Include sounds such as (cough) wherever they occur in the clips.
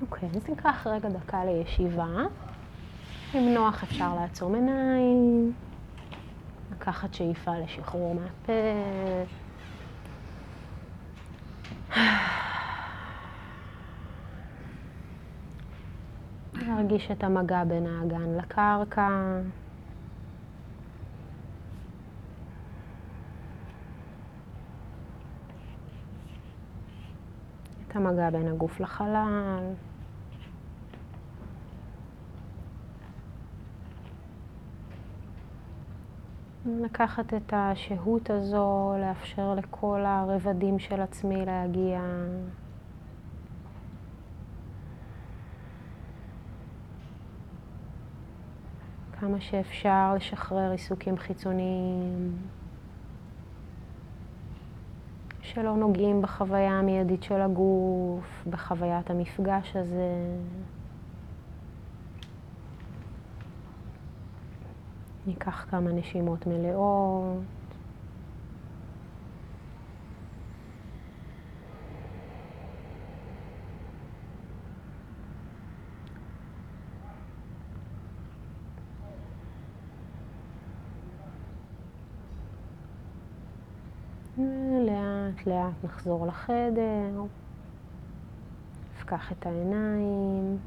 אוקיי, אז ניקח רגע דקה לישיבה. אם נוח אפשר לעצום עיניים, לקחת שאיפה לשחרור מהפה. להרגיש את המגע בין האגן לקרקע. המגע בין הגוף לחלל. לקחת את השהות הזו, לאפשר לכל הרבדים של עצמי להגיע. כמה שאפשר לשחרר עיסוקים חיצוניים שלא נוגעים בחוויה המיידית של הגוף, בחוויית המפגש הזה. ניקח כמה נשימות מלאות. לאט לאט נחזור לחדר, נפקח את העיניים.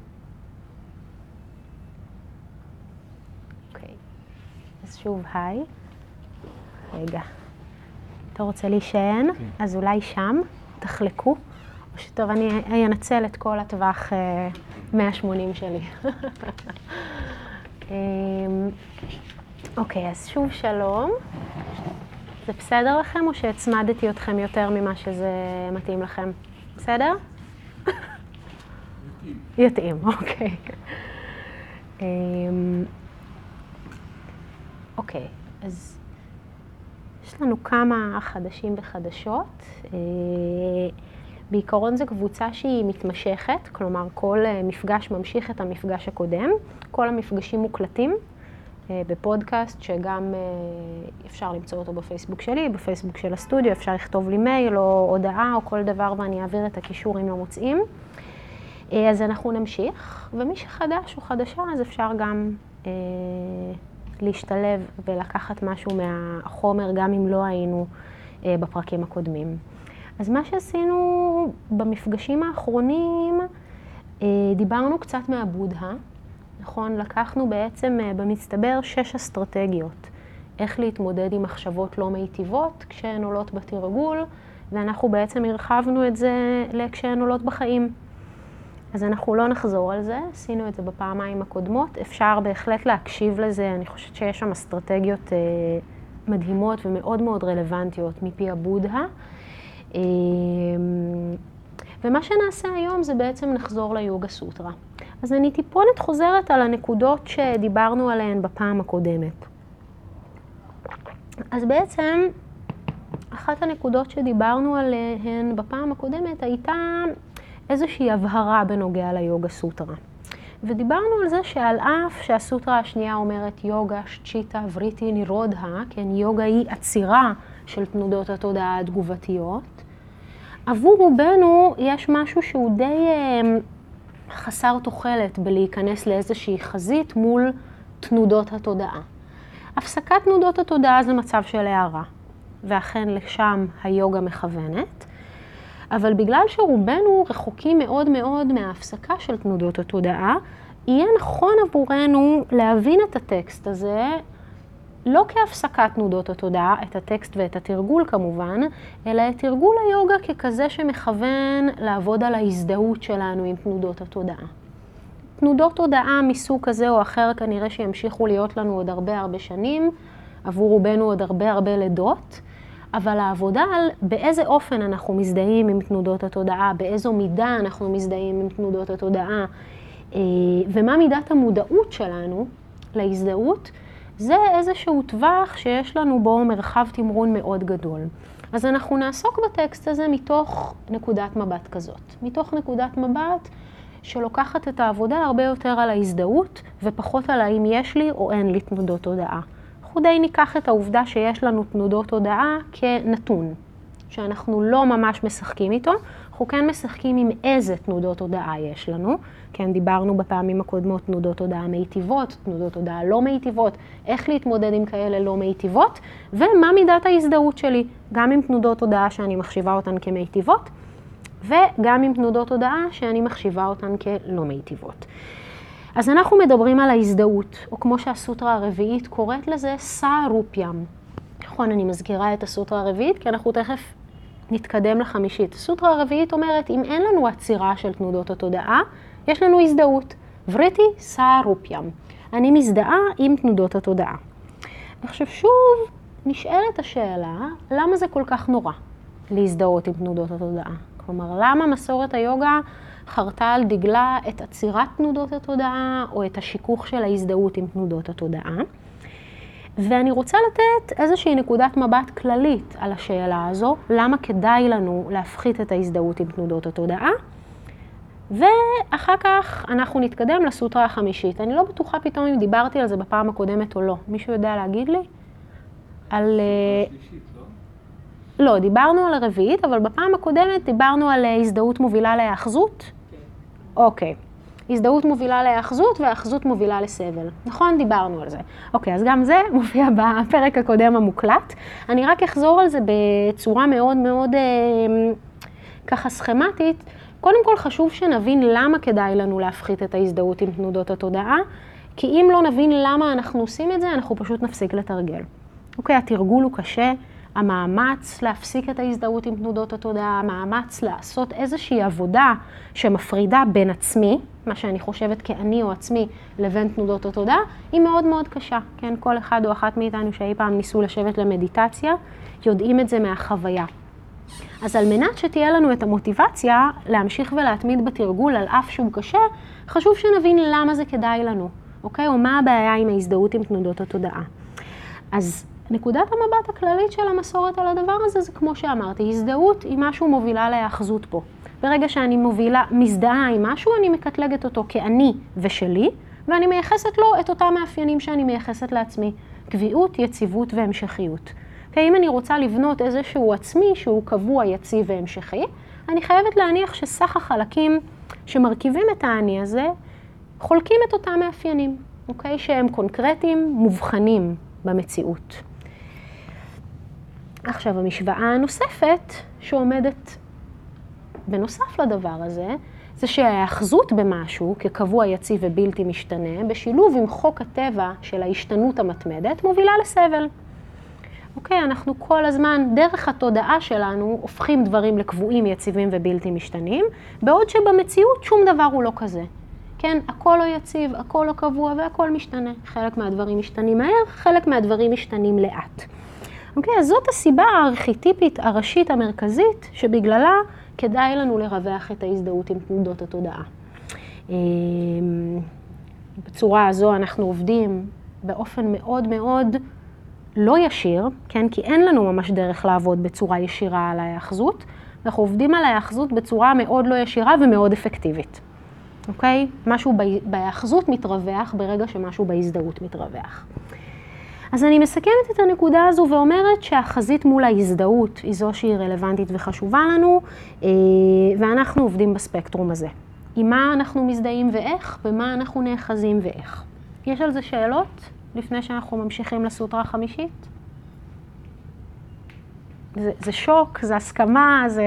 אוקיי, אז שוב היי. רגע. אתה רוצה להישען? כן. אז אולי שם, תחלקו. או שטוב, אני אנצל את כל הטווח 180 אה, שלי. (laughs) אמ, אוקיי, אז שוב שלום. זה בסדר לכם או שהצמדתי אתכם יותר ממה שזה מתאים לכם? בסדר? יתאים. יתאים, אוקיי. אמ, אוקיי, אז יש לנו כמה חדשים וחדשות. אה, בעיקרון זו קבוצה שהיא מתמשכת, כלומר כל אה, מפגש ממשיך את המפגש הקודם. כל המפגשים מוקלטים. אה, בפודקאסט, שגם אה, אפשר למצוא אותו בפייסבוק שלי, בפייסבוק של הסטודיו, אפשר לכתוב לי מייל או הודעה או כל דבר ואני אעביר את הקישור אם לא מוצאים. אה, אז אנחנו נמשיך, ומי שחדש או חדשה, אז אפשר גם אה, להשתלב ולקחת משהו מהחומר, גם אם לא היינו אה, בפרקים הקודמים. אז מה שעשינו במפגשים האחרונים, אה, דיברנו קצת מהבודהה. נכון? לקחנו בעצם אה, במצטבר שש אסטרטגיות. איך להתמודד עם מחשבות לא מיטיבות כשהן עולות בתרגול, ואנחנו בעצם הרחבנו את זה לכשהן עולות בחיים. אז אנחנו לא נחזור על זה, עשינו את זה בפעמיים הקודמות. אפשר בהחלט להקשיב לזה, אני חושבת שיש שם אסטרטגיות אה, מדהימות ומאוד מאוד רלוונטיות מפי הבודהה. אה, ומה שנעשה היום זה בעצם נחזור ליוגה סוטרה. אז אני טיפונת חוזרת על הנקודות שדיברנו עליהן בפעם הקודמת. אז בעצם, אחת הנקודות שדיברנו עליהן בפעם הקודמת הייתה איזושהי הבהרה בנוגע ליוגה סוטרה. ודיברנו על זה שעל אף שהסוטרה השנייה אומרת יוגה, שצ'יטה, וריטי, נירודה, כן, יוגה היא עצירה של תנודות התודעה התגובתיות, עבור רובנו יש משהו שהוא די אה, חסר תוחלת בלהיכנס לאיזושהי חזית מול תנודות התודעה. הפסקת תנודות התודעה זה מצב של הערה, ואכן לשם היוגה מכוונת, אבל בגלל שרובנו רחוקים מאוד מאוד מההפסקה של תנודות התודעה, יהיה נכון עבורנו להבין את הטקסט הזה לא כהפסקת תנודות התודעה, את הטקסט ואת התרגול כמובן, אלא את תרגול היוגה ככזה שמכוון לעבוד על ההזדהות שלנו עם תנודות התודעה. תנודות תודעה מסוג כזה או אחר כנראה שימשיכו להיות לנו עוד הרבה הרבה שנים, עבור רובנו עוד הרבה הרבה לידות, אבל העבודה על באיזה אופן אנחנו מזדהים עם תנודות התודעה, באיזו מידה אנחנו מזדהים עם תנודות התודעה, אה, ומה מידת המודעות שלנו להזדהות, זה איזשהו טווח שיש לנו בו מרחב תמרון מאוד גדול. אז אנחנו נעסוק בטקסט הזה מתוך נקודת מבט כזאת. מתוך נקודת מבט שלוקחת את העבודה הרבה יותר על ההזדהות ופחות על האם יש לי או אין לי תנודות הודעה. אנחנו די ניקח את העובדה שיש לנו תנודות הודעה כנתון. שאנחנו לא ממש משחקים איתו, אנחנו כן משחקים עם איזה תנודות תודעה יש לנו. כן, דיברנו בפעמים הקודמות תנודות תודעה מיטיבות, תנודות תודעה לא מיטיבות, איך להתמודד עם כאלה לא מיטיבות, ומה מידת ההזדהות שלי, גם עם תנודות תודעה שאני מחשיבה אותן כמיטיבות, וגם עם תנודות תודעה שאני מחשיבה אותן כלא מיטיבות. אז אנחנו מדברים על ההזדהות, או כמו שהסוטרה הרביעית קוראת לזה, סארופיאם. נכון, אני מזכירה את הסוטרה הרביעית, כי אנחנו תכף נתקדם לחמישית. הסוטרה הרביעית אומרת, אם אין לנו עצירה של תנודות התודעה, יש לנו הזדהות. וריטי סארופיאם. אני מזדהה עם תנודות התודעה. עכשיו שוב נשאלת השאלה, למה זה כל כך נורא להזדהות עם תנודות התודעה? כלומר, למה מסורת היוגה חרתה על דגלה את עצירת תנודות התודעה, או את השיכוך של ההזדהות עם תנודות התודעה? ואני רוצה לתת איזושהי נקודת מבט כללית על השאלה הזו, למה כדאי לנו להפחית את ההזדהות עם תנודות התודעה, ואחר כך אנחנו נתקדם לסוטרה החמישית. אני לא בטוחה פתאום אם דיברתי על זה בפעם הקודמת או לא. מישהו יודע להגיד לי? על... אה, לא? לא, דיברנו על הרביעית, אבל בפעם הקודמת דיברנו על אה, הזדהות מובילה להאחזות. כן. אוקיי. הזדהות מובילה להאחזות והאחזות מובילה לסבל. נכון? דיברנו על זה. אוקיי, אז גם זה מופיע בפרק הקודם המוקלט. אני רק אחזור על זה בצורה מאוד מאוד אה, ככה סכמטית. קודם כל חשוב שנבין למה כדאי לנו להפחית את ההזדהות עם תנודות התודעה, כי אם לא נבין למה אנחנו עושים את זה, אנחנו פשוט נפסיק לתרגל. אוקיי, התרגול הוא קשה, המאמץ להפסיק את ההזדהות עם תנודות התודעה, המאמץ לעשות איזושהי עבודה שמפרידה בין עצמי, מה שאני חושבת כאני או עצמי, לבין תנודות התודעה, היא מאוד מאוד קשה. כן, כל אחד או אחת מאיתנו שאי פעם ניסו לשבת למדיטציה, יודעים את זה מהחוויה. אז על מנת שתהיה לנו את המוטיבציה להמשיך ולהתמיד בתרגול על אף שהוא קשה, חשוב שנבין למה זה כדאי לנו, אוקיי? או מה הבעיה עם ההזדהות עם תנודות התודעה. אז נקודת המבט הכללית של המסורת על הדבר הזה זה כמו שאמרתי, הזדהות היא משהו מובילה להאחזות פה. ברגע שאני מובילה, מזדהה עם משהו, אני מקטלגת אותו כאני ושלי, ואני מייחסת לו את אותם מאפיינים שאני מייחסת לעצמי. קביעות, יציבות והמשכיות. כי אם אני רוצה לבנות איזשהו עצמי שהוא קבוע, יציב והמשכי, אני חייבת להניח שסך החלקים שמרכיבים את האני הזה, חולקים את אותם מאפיינים, אוקיי? שהם קונקרטיים, מובחנים במציאות. עכשיו, המשוואה הנוספת שעומדת בנוסף לדבר הזה, זה שההאחזות במשהו כקבוע, יציב ובלתי משתנה, בשילוב עם חוק הטבע של ההשתנות המתמדת, מובילה לסבל. אוקיי, אנחנו כל הזמן, דרך התודעה שלנו, הופכים דברים לקבועים, יציבים ובלתי משתנים, בעוד שבמציאות שום דבר הוא לא כזה. כן, הכל לא יציב, הכל לא קבוע והכל משתנה. חלק מהדברים משתנים מהר, חלק מהדברים משתנים לאט. אוקיי, אז זאת הסיבה הארכיטיפית הראשית המרכזית שבגללה כדאי לנו לרווח את ההזדהות עם תנודות התודעה. אמ, בצורה הזו אנחנו עובדים באופן מאוד מאוד לא ישיר, כן? כי אין לנו ממש דרך לעבוד בצורה ישירה על ההאחזות. אנחנו עובדים על ההאחזות בצורה מאוד לא ישירה ומאוד אפקטיבית, אוקיי? משהו בהאחזות מתרווח ברגע שמשהו בהזדהות מתרווח. אז אני מסכמת את הנקודה הזו ואומרת שהחזית מול ההזדהות היא זו שהיא רלוונטית וחשובה לנו, אה, ואנחנו עובדים בספקטרום הזה. עם מה אנחנו מזדהים ואיך, ומה אנחנו נאחזים ואיך. יש על זה שאלות לפני שאנחנו ממשיכים לסוטרה החמישית? זה, זה שוק, זה הסכמה, זה...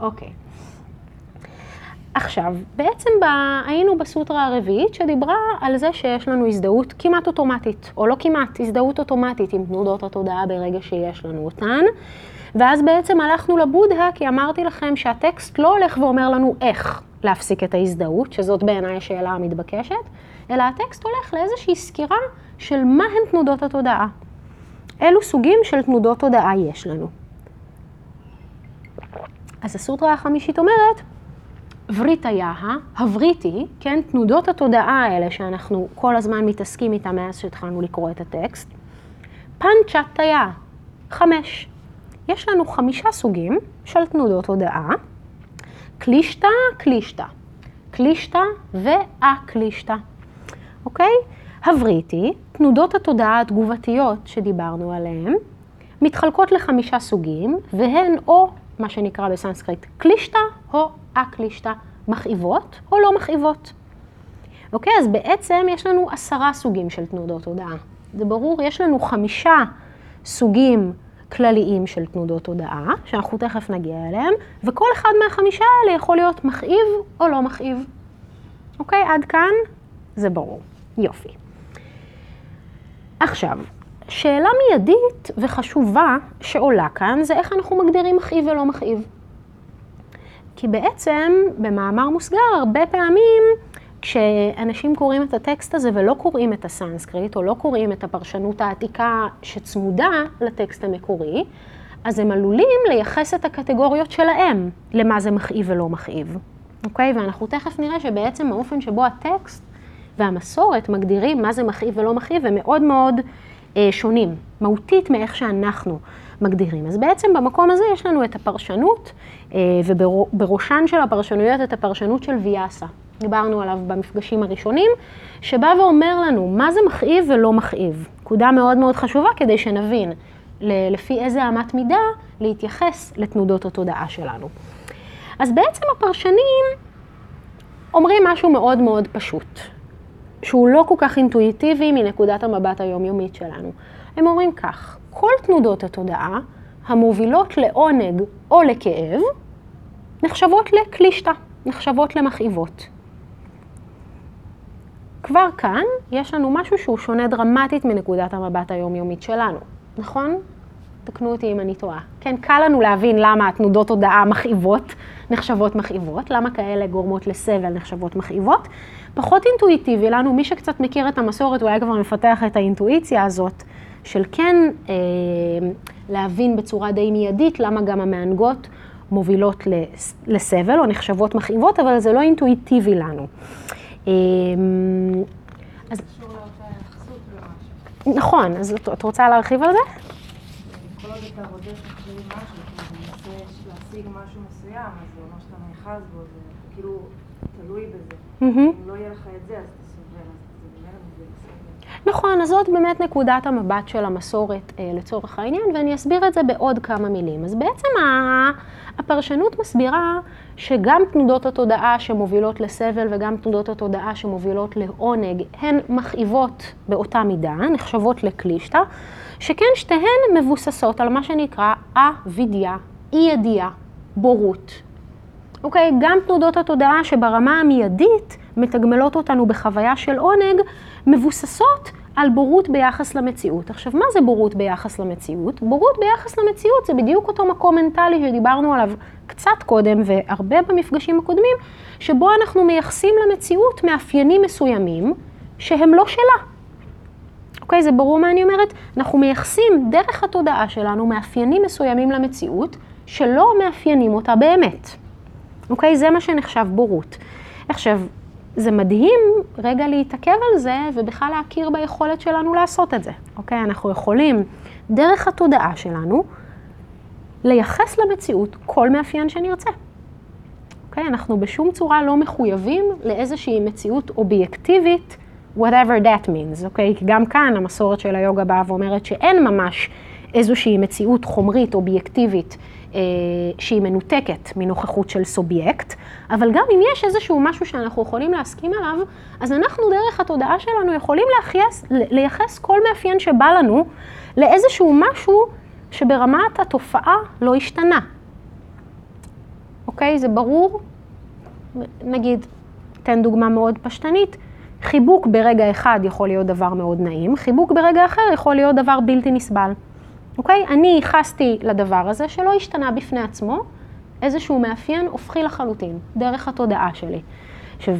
אוקיי. עכשיו, בעצם ב... היינו בסוטרה הרביעית שדיברה על זה שיש לנו הזדהות כמעט אוטומטית, או לא כמעט, הזדהות אוטומטית עם תנודות התודעה ברגע שיש לנו אותן. ואז בעצם הלכנו לבודה, כי אמרתי לכם שהטקסט לא הולך ואומר לנו איך להפסיק את ההזדהות, שזאת בעיניי השאלה המתבקשת, אלא הטקסט הולך לאיזושהי סקירה של מה הן תנודות התודעה. אילו סוגים של תנודות תודעה יש לנו. אז הסוטרה החמישית אומרת, וריטיה, הבריטי, כן, תנודות התודעה האלה שאנחנו כל הזמן מתעסקים איתה מאז שהתחלנו לקרוא את הטקסט, פנצ'תיה, חמש. יש לנו חמישה סוגים של תנודות תודעה, קלישתא, קלישתא, קלישתא ואקלישתא, אוקיי? הבריטי, תנודות התודעה התגובתיות שדיברנו עליהן, מתחלקות לחמישה סוגים, והן או מה שנקרא בסנסקריט קלישתא או א-קלישתא, מכאיבות או לא מכאיבות. אוקיי, אז בעצם יש לנו עשרה סוגים של תנודות תודעה. זה ברור, יש לנו חמישה סוגים כלליים של תנודות תודעה, שאנחנו תכף נגיע אליהם, וכל אחד מהחמישה האלה יכול להיות מכאיב או לא מכאיב. אוקיי, עד כאן זה ברור. יופי. עכשיו, שאלה מיידית וחשובה שעולה כאן זה איך אנחנו מגדירים מכאיב ולא מכאיב. כי בעצם, במאמר מוסגר, הרבה פעמים כשאנשים קוראים את הטקסט הזה ולא קוראים את הסנסקריט, או לא קוראים את הפרשנות העתיקה שצמודה לטקסט המקורי, אז הם עלולים לייחס את הקטגוריות שלהם למה זה מכאיב ולא מכאיב. אוקיי? ואנחנו תכף נראה שבעצם האופן שבו הטקסט והמסורת מגדירים מה זה מכאיב ולא מכאיב הם מאוד מאוד אה, שונים, מהותית מאיך שאנחנו מגדירים. אז בעצם במקום הזה יש לנו את הפרשנות, אה, ובראשן של הפרשנויות את הפרשנות של ויאסה. דיברנו עליו במפגשים הראשונים, שבא ואומר לנו מה זה מכאיב ולא מכאיב. נקודה מאוד מאוד חשובה כדי שנבין לפי איזה אמת מידה להתייחס לתנודות התודעה שלנו. אז בעצם הפרשנים אומרים משהו מאוד מאוד פשוט, שהוא לא כל כך אינטואיטיבי מנקודת המבט היומיומית שלנו. הם אומרים כך, כל תנודות התודעה המובילות לעונג או לכאב נחשבות לקלישתא, נחשבות למכאיבות. כבר כאן יש לנו משהו שהוא שונה דרמטית מנקודת המבט היומיומית שלנו, נכון? תקנו אותי אם אני טועה. כן, קל לנו להבין למה התנודות הודעה מכאיבות נחשבות מכאיבות, למה כאלה גורמות לסבל נחשבות מכאיבות. פחות אינטואיטיבי לנו, מי שקצת מכיר את המסורת, היה כבר מפתח את האינטואיציה הזאת, של כן אה, להבין בצורה די מיידית למה גם המענגות מובילות לסבל או נחשבות מכאיבות, אבל זה לא אינטואיטיבי לנו. אמ, אז... נכון, אז את רוצה להרחיב על זה? כל עוד אתה רודף אחרי משהו, אתה מנסה להשיג משהו מסוים, אז זה אומר שאתה נאחז בו, זה כאילו תלוי בזה. אם לא יהיה לך את זה, אז אתה סובל, אז זה באמת זה בסדר. נכון, אז זאת באמת נקודת המבט של המסורת אה, לצורך העניין, ואני אסביר את זה בעוד כמה מילים. אז בעצם הפרשנות מסבירה שגם תנודות התודעה שמובילות לסבל וגם תנודות התודעה שמובילות לעונג, הן מכאיבות באותה מידה, נחשבות לקלישתא, שכן שתיהן מבוססות על מה שנקרא אבידיה, אי ידיעה, בורות. אוקיי, גם תנודות התודעה שברמה המיידית מתגמלות אותנו בחוויה של עונג, מבוססות על בורות ביחס למציאות. עכשיו, מה זה בורות ביחס למציאות? בורות ביחס למציאות זה בדיוק אותו מקום מנטלי שדיברנו עליו קצת קודם והרבה במפגשים הקודמים, שבו אנחנו מייחסים למציאות מאפיינים מסוימים שהם לא שלה. אוקיי, זה ברור מה אני אומרת? אנחנו מייחסים דרך התודעה שלנו מאפיינים מסוימים למציאות שלא מאפיינים אותה באמת. אוקיי, זה מה שנחשב בורות. עכשיו, זה מדהים רגע להתעכב על זה ובכלל להכיר ביכולת שלנו לעשות את זה. אוקיי? אנחנו יכולים, דרך התודעה שלנו, לייחס למציאות כל מאפיין שנרצה. אוקיי? אנחנו בשום צורה לא מחויבים לאיזושהי מציאות אובייקטיבית, whatever that means, אוקיי? כי גם כאן המסורת של היוגה באה ואומרת שאין ממש איזושהי מציאות חומרית אובייקטיבית שהיא מנותקת מנוכחות של סובייקט, אבל גם אם יש איזשהו משהו שאנחנו יכולים להסכים עליו, אז אנחנו דרך התודעה שלנו יכולים לייחס, לייחס כל מאפיין שבא לנו לאיזשהו משהו שברמת התופעה לא השתנה. אוקיי? זה ברור? נגיד, אתן דוגמה מאוד פשטנית. חיבוק ברגע אחד יכול להיות דבר מאוד נעים, חיבוק ברגע אחר יכול להיות דבר בלתי נסבל. אוקיי? אני ייחסתי לדבר הזה שלא השתנה בפני עצמו איזשהו מאפיין הופכי לחלוטין, דרך התודעה שלי. עכשיו,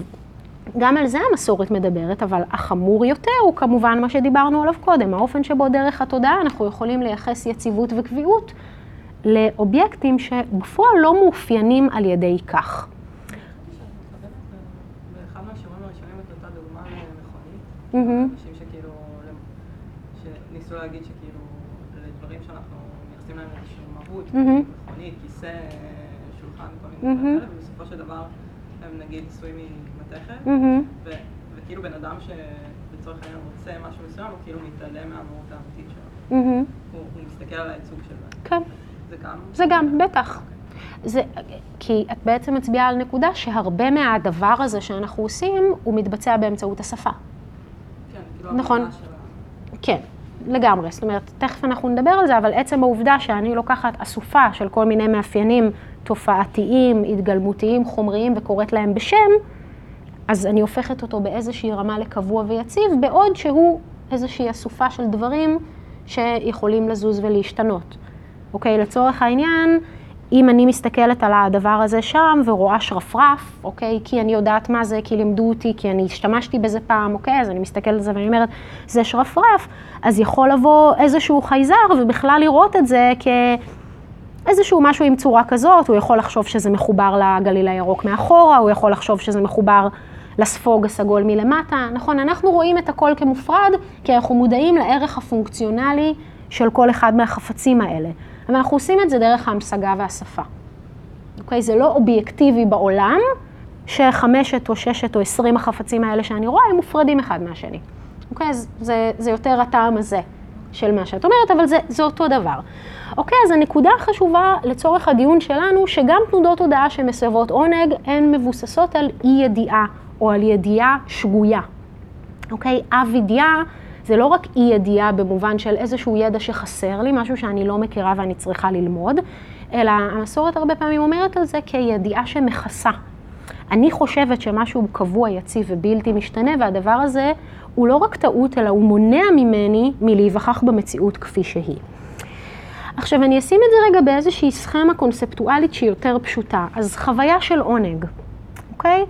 גם על זה המסורת מדברת, אבל החמור יותר הוא כמובן מה שדיברנו עליו קודם, האופן שבו דרך התודעה אנחנו יכולים לייחס יציבות וקביעות לאובייקטים שבפועל לא מאופיינים על ידי כך. למכונית, אנשים שכאילו, שניסו להגיד שכאילו לדברים שאנחנו מייחסים להם איזושהי מהות, מכונית, כיסא, שולחן, כל מיני דברים ובסופו של דבר הם נגיד עשויים ממתכת, וכאילו בן אדם שבצורך העניין רוצה משהו מסוים, הוא כאילו מתעלם מהמהות האמיתית שלו. הוא מסתכל על הייצוג של זה. כן. זה גם? זה גם, בטח. זה, כי את בעצם מצביעה על נקודה שהרבה מהדבר הזה שאנחנו עושים, הוא מתבצע באמצעות השפה. כן, כאילו נכון. כן, לגמרי. זאת אומרת, תכף אנחנו נדבר על זה, אבל עצם העובדה שאני לוקחת אסופה של כל מיני מאפיינים תופעתיים, התגלמותיים, חומריים, וקוראת להם בשם, אז אני הופכת אותו באיזושהי רמה לקבוע ויציב, בעוד שהוא איזושהי אסופה של דברים שיכולים לזוז ולהשתנות. אוקיי, לצורך העניין, אם אני מסתכלת על הדבר הזה שם ורואה שרפרף, אוקיי, כי אני יודעת מה זה, כי לימדו אותי, כי אני השתמשתי בזה פעם, אוקיי, אז אני מסתכלת על זה ואני אומרת, זה שרפרף, אז יכול לבוא איזשהו חייזר ובכלל לראות את זה כאיזשהו משהו עם צורה כזאת, הוא יכול לחשוב שזה מחובר לגליל הירוק מאחורה, הוא יכול לחשוב שזה מחובר לספוג הסגול מלמטה. נכון, אנחנו רואים את הכל כמופרד, כי אנחנו מודעים לערך הפונקציונלי של כל אחד מהחפצים האלה. אבל אנחנו עושים את זה דרך ההמשגה והשפה. אוקיי? זה לא אובייקטיבי בעולם שחמשת או ששת או עשרים החפצים האלה שאני רואה, הם מופרדים אחד מהשני. אוקיי? אז זה, זה יותר הטעם הזה של מה שאת אומרת, אבל זה, זה אותו דבר. אוקיי, אז הנקודה החשובה לצורך הדיון שלנו, שגם תנודות הודעה שמסבות עונג, הן מבוססות על אי ידיעה או על ידיעה שגויה. אוקיי? אבידיה זה לא רק אי ידיעה במובן של איזשהו ידע שחסר לי, משהו שאני לא מכירה ואני צריכה ללמוד, אלא המסורת הרבה פעמים אומרת על זה כידיעה שמכסה. אני חושבת שמשהו קבוע, יציב ובלתי משתנה, והדבר הזה הוא לא רק טעות, אלא הוא מונע ממני מלהיווכח במציאות כפי שהיא. עכשיו, אני אשים את זה רגע באיזושהי סכמה קונספטואלית שהיא יותר פשוטה. אז חוויה של עונג, אוקיי?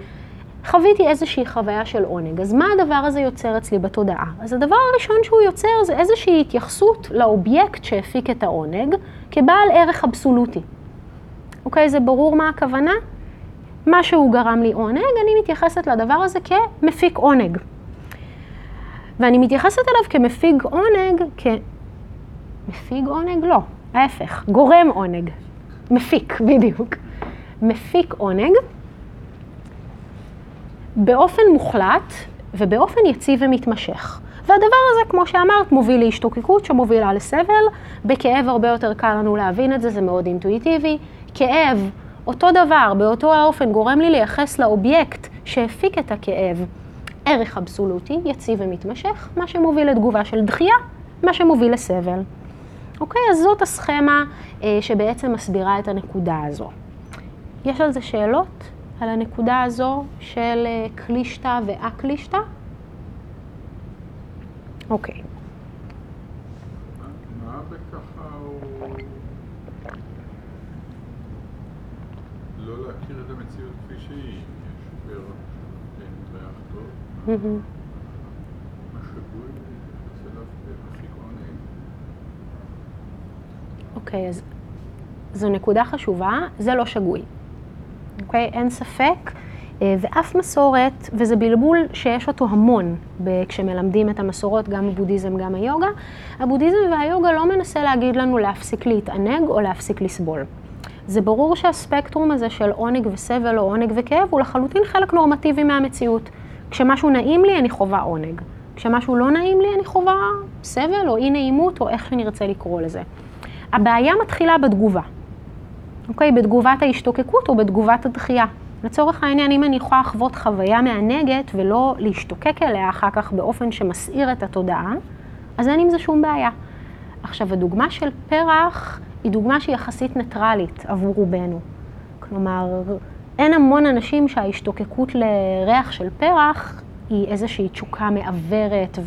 חוויתי איזושהי חוויה של עונג, אז מה הדבר הזה יוצר אצלי בתודעה? אז הדבר הראשון שהוא יוצר זה איזושהי התייחסות לאובייקט שהפיק את העונג כבעל ערך אבסולוטי. אוקיי, זה ברור מה הכוונה? מה שהוא גרם לי עונג, אני מתייחסת לדבר הזה כמפיק עונג. ואני מתייחסת אליו כמפיג עונג, כמפיג עונג? לא, ההפך, גורם עונג. מפיק, בדיוק. מפיק עונג. באופן מוחלט ובאופן יציב ומתמשך. והדבר הזה, כמו שאמרת, מוביל להשתוקקות שמובילה לסבל. בכאב הרבה יותר קל לנו להבין את זה, זה מאוד אינטואיטיבי. כאב, אותו דבר, באותו האופן, גורם לי לייחס לאובייקט שהפיק את הכאב ערך אבסולוטי, יציב ומתמשך, מה שמוביל לתגובה של דחייה, מה שמוביל לסבל. אוקיי, אז זאת הסכמה אה, שבעצם מסבירה את הנקודה הזו. יש על זה שאלות? על הנקודה הזו של אה, קלישתא ואקלישתא? אוקיי. מה בככה הוא לא להכיר את המציאות כפי שהיא? יש ריח טוב, עונג. אוקיי, אז זו נקודה חשובה, זה לא שגוי. אוקיי? אין ספק, אה, ואף מסורת, וזה בלבול שיש אותו המון כשמלמדים את המסורות, גם הבודהיזם, גם היוגה, הבודהיזם והיוגה לא מנסה להגיד לנו להפסיק להתענג או להפסיק לסבול. זה ברור שהספקטרום הזה של עונג וסבל או עונג וכאב הוא לחלוטין חלק נורמטיבי מהמציאות. כשמשהו נעים לי, אני חווה עונג. כשמשהו לא נעים לי, אני חווה סבל או אי נעימות או איך שנרצה לקרוא לזה. הבעיה מתחילה בתגובה. אוקיי? בתגובת ההשתוקקות או בתגובת הדחייה. לצורך העניין, אם אני יכולה לחוות חוויה מענגת ולא להשתוקק אליה אחר כך באופן שמסעיר את התודעה, אז אין עם זה שום בעיה. עכשיו, הדוגמה של פרח היא דוגמה שהיא יחסית ניטרלית עבור רובנו. כלומר, אין המון אנשים שההשתוקקות לריח של פרח היא איזושהי תשוקה מעוורת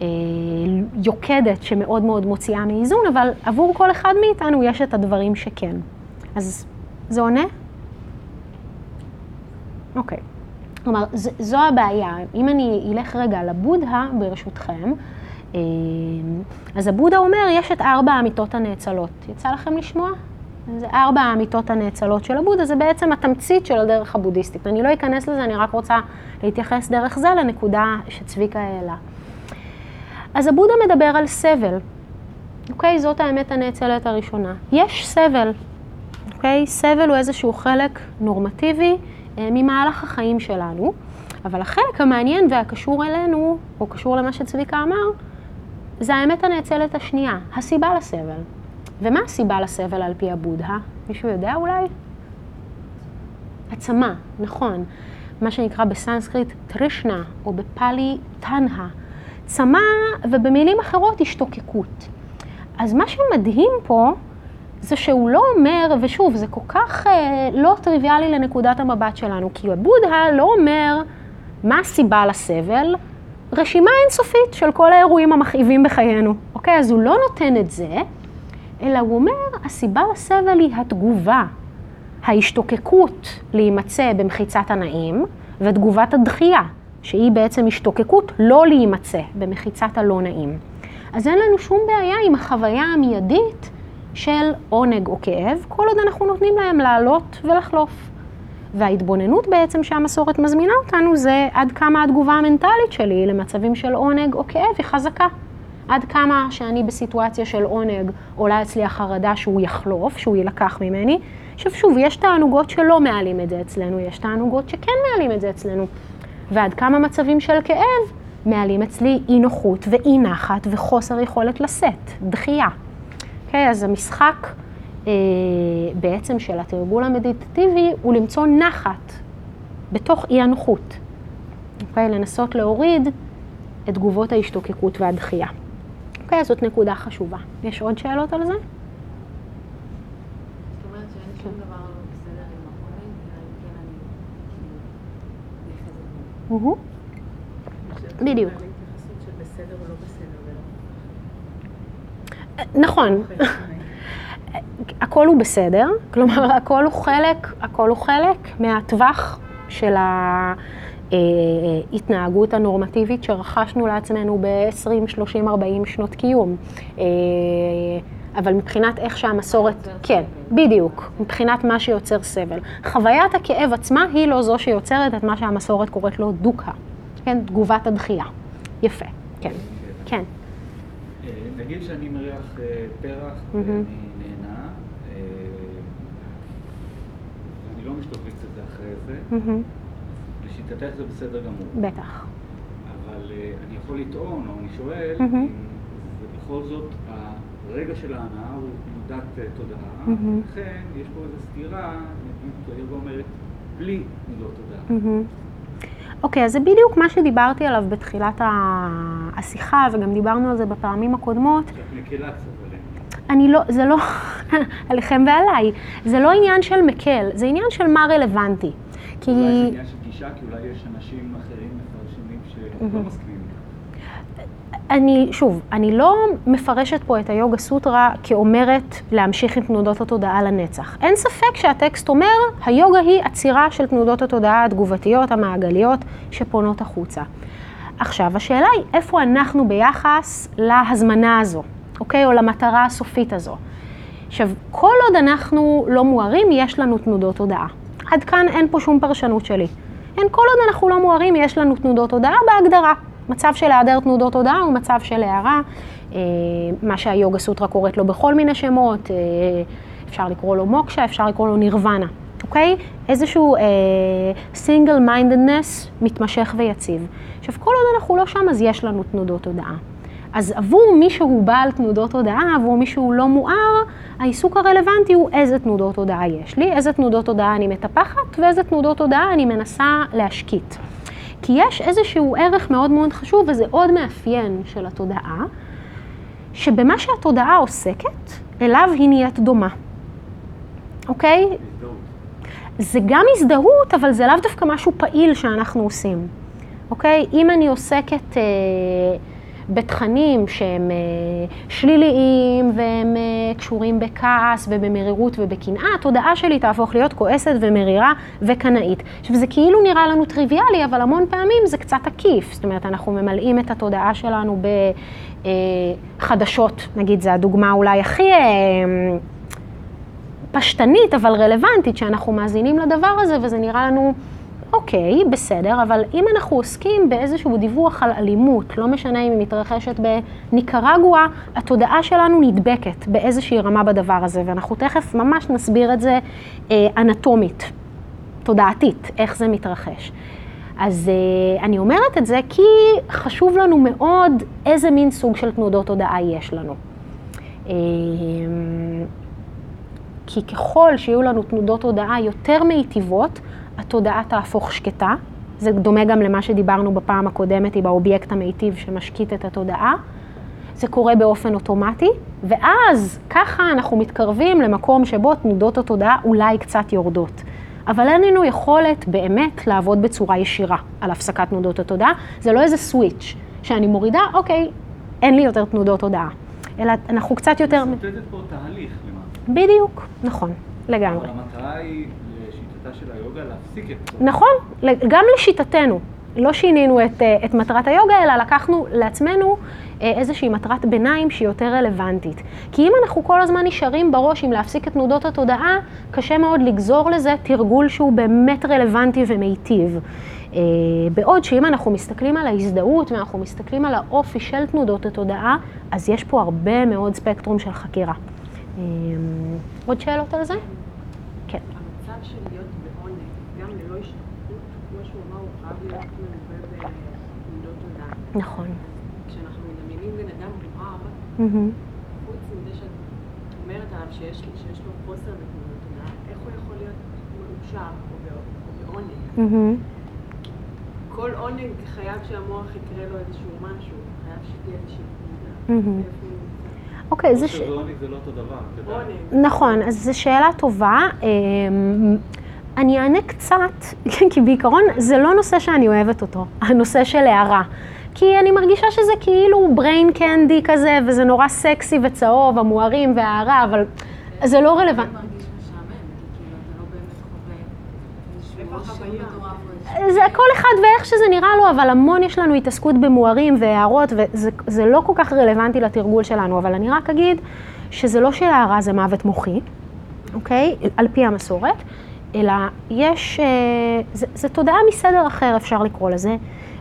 ויוקדת שמאוד מאוד מוציאה מאיזון, אבל עבור כל אחד מאיתנו יש את הדברים שכן. אז זה עונה? אוקיי. כלומר, ז- זו הבעיה. אם אני אלך רגע לבודהה, ברשותכם, אה, אז הבודה אומר, יש את ארבע האמיתות הנאצלות. יצא לכם לשמוע? זה ארבע האמיתות הנאצלות של הבודה, זה בעצם התמצית של הדרך הבודהיסטית. אני לא אכנס לזה, אני רק רוצה להתייחס דרך זה לנקודה שצביקה העלה. אז הבודה מדבר על סבל, אוקיי? זאת האמת הנאצלת הראשונה. יש סבל, אוקיי? סבל הוא איזשהו חלק נורמטיבי אה, ממהלך החיים שלנו, אבל החלק המעניין והקשור אלינו, או קשור למה שצביקה אמר, זה האמת הנאצלת השנייה, הסיבה לסבל. ומה הסיבה לסבל על פי הבודהה? מישהו יודע אולי? עצמה, נכון. מה שנקרא בסנסקריט טרישנה, או בפאלי טנהה. צמא, ובמילים אחרות השתוקקות. אז מה שמדהים פה, זה שהוא לא אומר, ושוב, זה כל כך אה, לא טריוויאלי לנקודת המבט שלנו, כי הבודהה לא אומר מה הסיבה לסבל, רשימה אינסופית של כל האירועים המכאיבים בחיינו, אוקיי? אז הוא לא נותן את זה, אלא הוא אומר, הסיבה לסבל היא התגובה, ההשתוקקות להימצא במחיצת הנעים, ותגובת הדחייה, שהיא בעצם השתוקקות לא להימצא במחיצת הלא נעים. אז אין לנו שום בעיה עם החוויה המיידית של עונג או כאב, כל עוד אנחנו נותנים להם לעלות ולחלוף. וההתבוננות בעצם שהמסורת מזמינה אותנו זה עד כמה התגובה המנטלית שלי למצבים של עונג או כאב היא חזקה. עד כמה שאני בסיטואציה של עונג עולה אצלי החרדה שהוא יחלוף, שהוא יילקח ממני. עכשיו שוב, יש תענוגות שלא מעלים את זה אצלנו, יש תענוגות שכן מעלים את זה אצלנו. ועד כמה מצבים של כאב מעלים אצלי אי נוחות ואי נחת וחוסר יכולת לשאת, דחייה. אוקיי, okay, אז המשחק אה, בעצם של התרגול המדיטטיבי הוא למצוא נחת בתוך אי הנוחות. אוקיי, okay, לנסות להוריד את תגובות ההשתוקקות והדחייה. אוקיי, okay, זאת נקודה חשובה. יש עוד שאלות על זה? בדיוק. נכון. הכל הוא בסדר, כלומר הכל הוא חלק, הכל הוא חלק מהטווח של ההתנהגות הנורמטיבית שרכשנו לעצמנו ב-20, 30, 40 שנות קיום. אבל מבחינת איך שהמסורת, כן, בדיוק, מבחינת מה שיוצר סבל. חוויית הכאב עצמה היא לא זו שיוצרת את מה שהמסורת קוראת לו דוקה, כן, תגובת הדחייה. יפה, כן, כן. אה, נגיד שאני מריח אה, פרח ואני נהנה, אה, ואני לא משתוקק את זה אחרי זה, לשיטתך זה בסדר גמור. בטח. אבל אני יכול לטעון, או אני שואל, אם בכל זאת הרגע של ההנאה הוא תנודת תודעה, לכן יש פה איזו סתירה, נגיד, היוגה אומרת, בלי תנודות תודעה. אוקיי, אז זה בדיוק מה שדיברתי עליו בתחילת השיחה, וגם דיברנו על זה בפעמים הקודמות. את מקלה קצת עליהם. אני לא, זה לא, (laughs) עליכם ועליי, זה לא עניין של מקל, זה עניין של מה רלוונטי. כי... אולי זה עניין של גישה, כי אולי יש אנשים אחרים מפרשנים שלא מסכימים. אני, שוב, אני לא מפרשת פה את היוגה סוטרה כאומרת להמשיך עם תנודות התודעה לנצח. אין ספק שהטקסט אומר, היוגה היא עצירה של תנודות התודעה התגובתיות, המעגליות, שפונות החוצה. עכשיו, השאלה היא איפה אנחנו ביחס להזמנה הזו, אוקיי? או למטרה הסופית הזו. עכשיו, כל עוד אנחנו לא מוארים, יש לנו תנודות תודעה. עד כאן אין פה שום פרשנות שלי. אין, כל עוד אנחנו לא מוארים, יש לנו תנודות תודעה בהגדרה. מצב של היעדר תנודות תודעה הוא מצב של הערה, אה, מה שהיוגה סוטרה קוראת לו בכל מיני שמות, אה, אפשר לקרוא לו מוקשה, אפשר לקרוא לו נירוונה, אוקיי? איזשהו single uh, mindedness מתמשך ויציב. עכשיו, כל עוד אנחנו לא שם, אז יש לנו תנודות תודעה. אז עבור מי שהוא בעל תנודות תודעה, עבור מי שהוא לא מואר, העיסוק הרלוונטי הוא איזה תנודות תודעה יש לי, איזה תנודות תודעה אני מטפחת ואיזה תנודות תודעה אני מנסה להשקיט. כי יש איזשהו ערך מאוד מאוד חשוב, וזה עוד מאפיין של התודעה, שבמה שהתודעה עוסקת, אליו היא נהיית דומה. אוקיי? הזדהות. זה גם הזדהות, אבל זה לאו דווקא משהו פעיל שאנחנו עושים. אוקיי? אם אני עוסקת... אה, בתכנים שהם אה, שליליים והם אה, קשורים בכעס ובמרירות ובקנאה, התודעה שלי תהפוך להיות כועסת ומרירה וקנאית. עכשיו זה כאילו נראה לנו טריוויאלי, אבל המון פעמים זה קצת עקיף. זאת אומרת, אנחנו ממלאים את התודעה שלנו בחדשות, אה, נגיד, זו הדוגמה אולי הכי... פשטנית אבל רלוונטית, שאנחנו מאזינים לדבר הזה וזה נראה לנו אוקיי, בסדר, אבל אם אנחנו עוסקים באיזשהו דיווח על אלימות, לא משנה אם היא מתרחשת בניקרגואה, התודעה שלנו נדבקת באיזושהי רמה בדבר הזה, ואנחנו תכף ממש נסביר את זה אה, אנטומית, תודעתית, איך זה מתרחש. אז אה, אני אומרת את זה כי חשוב לנו מאוד איזה מין סוג של תנודות תודעה יש לנו. כי ככל שיהיו לנו תנודות תודעה יותר מיטיבות, התודעה תהפוך שקטה. זה דומה גם למה שדיברנו בפעם הקודמת עם האובייקט המיטיב שמשקיט את התודעה. זה קורה באופן אוטומטי, ואז ככה אנחנו מתקרבים למקום שבו תנודות התודעה אולי קצת יורדות. אבל אין לנו יכולת באמת לעבוד בצורה ישירה על הפסקת תנודות התודעה. זה לא איזה סוויץ' שאני מורידה, אוקיי, אין לי יותר תנודות תודעה. אלא אנחנו קצת יותר... מסרטטת פה תהליך למעשה. בדיוק, נכון, לגמרי. המטרה היא, לשיטתה של היוגה, להפסיק את זה. נכון, גם לשיטתנו. לא שינינו את, אה, את מטרת היוגה, אלא לקחנו לעצמנו אה, איזושהי מטרת ביניים שהיא יותר רלוונטית. כי אם אנחנו כל הזמן נשארים בראש עם להפסיק את תנודות התודעה, קשה מאוד לגזור לזה תרגול שהוא באמת רלוונטי ומיטיב. אה, בעוד שאם אנחנו מסתכלים על ההזדהות ואנחנו מסתכלים על האופי של תנודות התודעה, אז יש פה הרבה מאוד ספקטרום של חקירה. עוד שאלות על זה? כן. המצב של להיות בעונג, גם ללא השתתפות, כמו שהוא אמר, הוא חייב להיות מלווה בתנודות תודעה. נכון. כשאנחנו מדמיינים בן אדם מואר. חוץ מזה שאת אומרת עליו שיש שיש לו חוסר בתנודות תודעה, איך הוא יכול להיות מאושר או בע- או בעונג? כל עונג חייב שהמוח יקרה לו איזשהו משהו, חייב שתהיה איזושהי נמצא? אוקיי, זה... ש... זה לא אותו דבר. נכון, אז זו שאלה טובה. אמ, אני אענה קצת, (laughs) כי בעיקרון זה לא נושא שאני אוהבת אותו, הנושא של הערה. כי אני מרגישה שזה כאילו brain candy כזה, וזה נורא סקסי וצהוב, המוארים וההערה, אבל זה לא רלוונטי. כאילו לא. זה כל אחד ואיך שזה נראה לו, אבל המון יש לנו התעסקות במוארים והערות, וזה זה לא כל כך רלוונטי לתרגול שלנו, אבל אני רק אגיד שזה לא שהערה זה מוות מוחי, אוקיי? על פי המסורת, אלא יש, אה, זה, זה תודעה מסדר אחר, אפשר לקרוא לזה,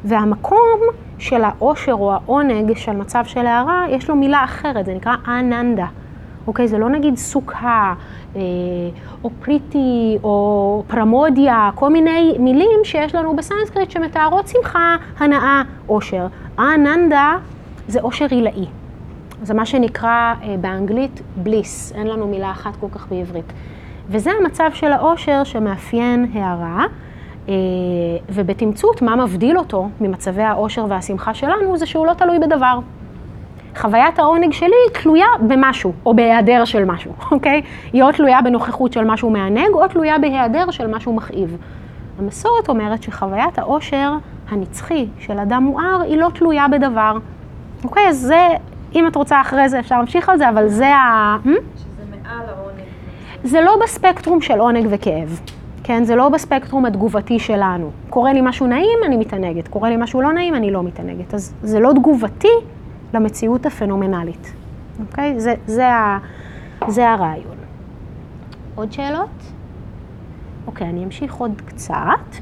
והמקום של העושר או העונג של מצב של הערה, יש לו מילה אחרת, זה נקרא אננדה. אוקיי? זה לא נגיד סוכה, אה, או פריטי, או פרמודיה, כל מיני מילים שיש לנו בסנסקריט שמתארות שמחה, הנאה, עושר. האננדה זה עושר עילאי. זה מה שנקרא אה, באנגלית בליס, אין לנו מילה אחת כל כך בעברית. וזה המצב של העושר שמאפיין הערה, ובתמצות, מה מבדיל אותו ממצבי העושר והשמחה שלנו, זה שהוא לא תלוי בדבר. חוויית העונג שלי תלויה במשהו, או בהיעדר של משהו, (laughs) אוקיי? היא או תלויה בנוכחות של משהו מענג, או תלויה בהיעדר של משהו מכאיב. המסורת אומרת שחוויית העושר הנצחי של אדם מואר היא לא תלויה בדבר. אוקיי, אז זה, אם את רוצה אחרי זה אפשר להמשיך על זה, אבל זה ה... שזה מעל העונג. זה לא בספקטרום של עונג וכאב, כן? זה לא בספקטרום התגובתי שלנו. קורה לי משהו נעים, אני מתענגת. קורה לי משהו לא נעים, אני לא מתענגת. אז זה לא תגובתי למציאות הפנומנלית, אוקיי? זה, זה, ה, זה הרעיון. עוד שאלות? אוקיי, אני אמשיך עוד קצת.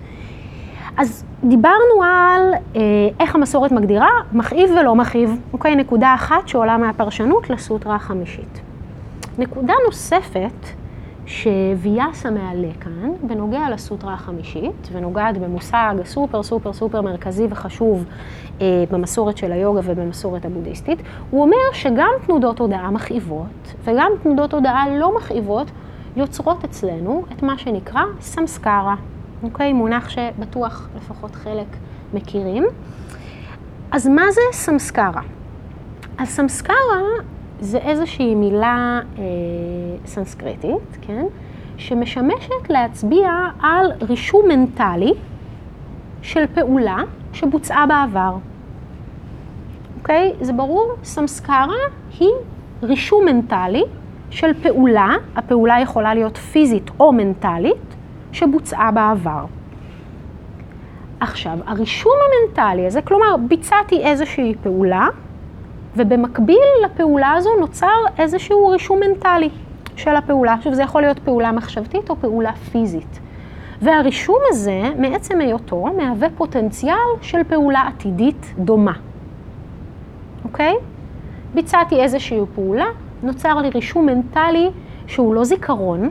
אז דיברנו על אה, איך המסורת מגדירה מכאיב ולא מכאיב, אוקיי? נקודה אחת שעולה מהפרשנות לסוטרה החמישית. נקודה נוספת שוויאסה מעלה כאן, בנוגע לסוטרה החמישית, ונוגעת במושג הסופר סופר סופר מרכזי וחשוב אה, במסורת של היוגה ובמסורת הבודהיסטית, הוא אומר שגם תנודות הודעה מכאיבות וגם תנודות הודעה לא מכאיבות יוצרות אצלנו את מה שנקרא סמסקרה, אוקיי? מונח שבטוח לפחות חלק מכירים. אז מה זה סמסקרה? אז סמסקרה זה איזושהי מילה אה, סנסקריטית, כן? שמשמשת להצביע על רישום מנטלי של פעולה שבוצעה בעבר. אוקיי? זה ברור? סמסקרה היא רישום מנטלי של פעולה, הפעולה יכולה להיות פיזית או מנטלית, שבוצעה בעבר. עכשיו, הרישום המנטלי הזה, כלומר, ביצעתי איזושהי פעולה, ובמקביל לפעולה הזו נוצר איזשהו רישום מנטלי של הפעולה. עכשיו, זה יכול להיות פעולה מחשבתית או פעולה פיזית. והרישום הזה, מעצם היותו, מהווה פוטנציאל של פעולה עתידית דומה. אוקיי? ביצעתי איזושהי פעולה, נוצר לי רישום מנטלי שהוא לא זיכרון,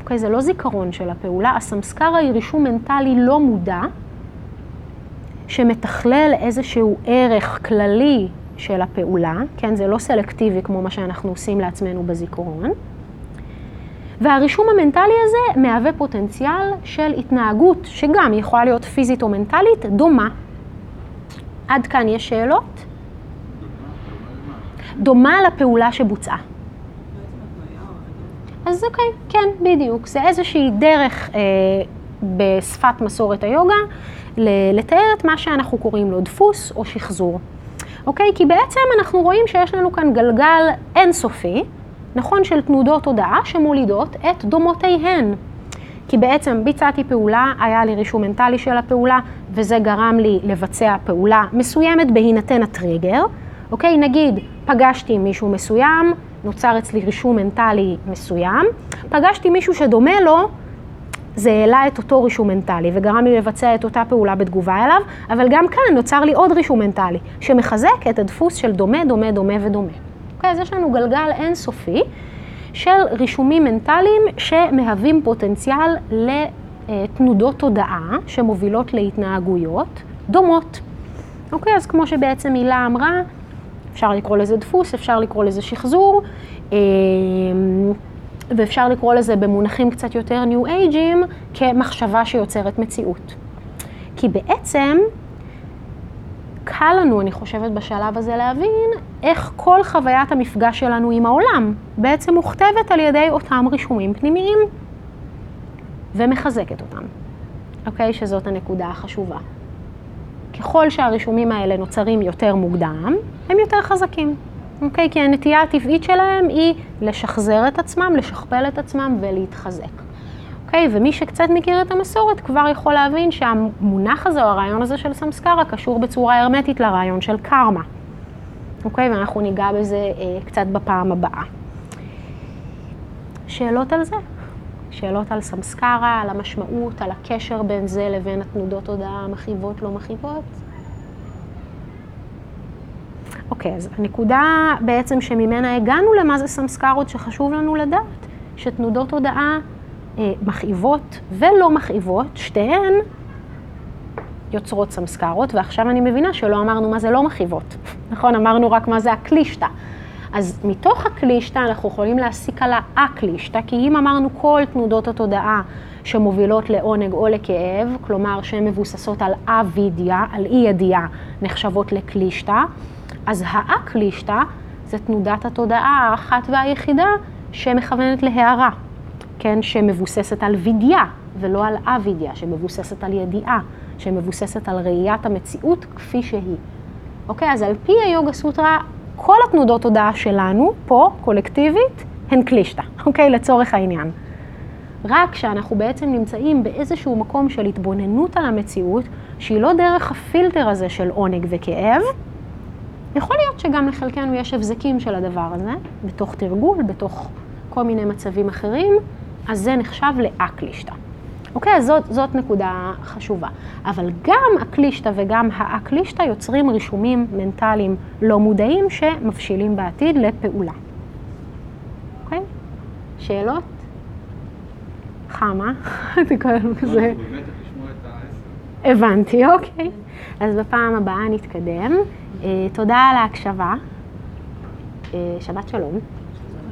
אוקיי? זה לא זיכרון של הפעולה, הסמסקרה היא רישום מנטלי לא מודע, שמתכלל איזשהו ערך כללי של הפעולה, כן? זה לא סלקטיבי כמו מה שאנחנו עושים לעצמנו בזיכרון. והרישום המנטלי הזה מהווה פוטנציאל של התנהגות, שגם יכולה להיות פיזית או מנטלית, דומה. עד כאן יש שאלות? דומה לפעולה שבוצעה. אז אוקיי, כן, בדיוק. זה איזושהי דרך אה, בשפת מסורת היוגה לתאר את מה שאנחנו קוראים לו דפוס או שחזור. אוקיי? כי בעצם אנחנו רואים שיש לנו כאן גלגל אינסופי, נכון, של תנודות תודעה שמולידות את דומותיהן. כי בעצם ביצעתי פעולה, היה לי רישום מנטלי של הפעולה, וזה גרם לי לבצע פעולה מסוימת בהינתן הטריגר. אוקיי, נגיד, פגשתי מישהו מסוים, נוצר אצלי רישום מנטלי מסוים, פגשתי מישהו שדומה לו, זה העלה את אותו רישום מנטלי וגרם לי לבצע את אותה פעולה בתגובה אליו, אבל גם כאן נוצר לי עוד רישום מנטלי, שמחזק את הדפוס של דומה, דומה, דומה ודומה. אוקיי, אז יש לנו גלגל אינסופי של רישומים מנטליים שמהווים פוטנציאל לתנודות תודעה שמובילות להתנהגויות דומות. אוקיי, אז כמו שבעצם הילה אמרה, אפשר לקרוא לזה דפוס, אפשר לקרוא לזה שחזור, אמ, ואפשר לקרוא לזה במונחים קצת יותר ניו אייג'ים כמחשבה שיוצרת מציאות. כי בעצם קל לנו, אני חושבת, בשלב הזה להבין איך כל חוויית המפגש שלנו עם העולם בעצם מוכתבת על ידי אותם רישומים פנימיים ומחזקת אותם. אוקיי? שזאת הנקודה החשובה. ככל שהרישומים האלה נוצרים יותר מוקדם, הם יותר חזקים. אוקיי? כי הנטייה הטבעית שלהם היא לשחזר את עצמם, לשכפל את עצמם ולהתחזק. אוקיי? ומי שקצת מכיר את המסורת כבר יכול להבין שהמונח הזה או הרעיון הזה של סמסקרה קשור בצורה הרמטית לרעיון של קרמה. אוקיי? ואנחנו ניגע בזה אה, קצת בפעם הבאה. שאלות על זה? שאלות על סמסקרה, על המשמעות, על הקשר בין זה לבין התנודות הודעה מכאיבות, לא מכאיבות? אוקיי, אז הנקודה בעצם שממנה הגענו למה זה סמסקרות שחשוב לנו לדעת, שתנודות הודעה אה, מכאיבות ולא מכאיבות, שתיהן יוצרות סמסקרות, ועכשיו אני מבינה שלא אמרנו מה זה לא מכאיבות, (laughs) נכון? אמרנו רק מה זה הקלישתא. אז מתוך הקלישתא אנחנו יכולים להסיק על האקלישתא, כי אם אמרנו כל תנודות התודעה שמובילות לעונג או לכאב, כלומר שהן מבוססות על אבידיה, על אי ידיעה, נחשבות לקלישתא, אז האקלישתא זה תנודת התודעה האחת והיחידה שמכוונת להערה, כן, שמבוססת על וידיה ולא על אבידיה, שמבוססת על ידיעה, שמבוססת על ראיית המציאות כפי שהיא. אוקיי, אז על פי היוגה סוטרה, כל התנודות תודעה שלנו, פה, קולקטיבית, הן קלישתא, אוקיי? לצורך העניין. רק שאנחנו בעצם נמצאים באיזשהו מקום של התבוננות על המציאות, שהיא לא דרך הפילטר הזה של עונג וכאב, יכול להיות שגם לחלקנו יש הבזקים של הדבר הזה, בתוך תרגול, בתוך כל מיני מצבים אחרים, אז זה נחשב לאקלישתא. אוקיי, אז זאת, זאת נקודה חשובה. אבל גם הקלישתא וגם האקלישתא יוצרים רישומים מנטליים לא מודעים שמבשילים בעתיד לפעולה. אוקיי? שאלות? חמה? (laughs) זה כל כזה. הבנתי, אוקיי. אז בפעם הבאה נתקדם. אה, תודה על ההקשבה. אה, שבת שלום,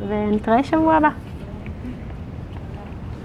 ונתראה שבוע הבא.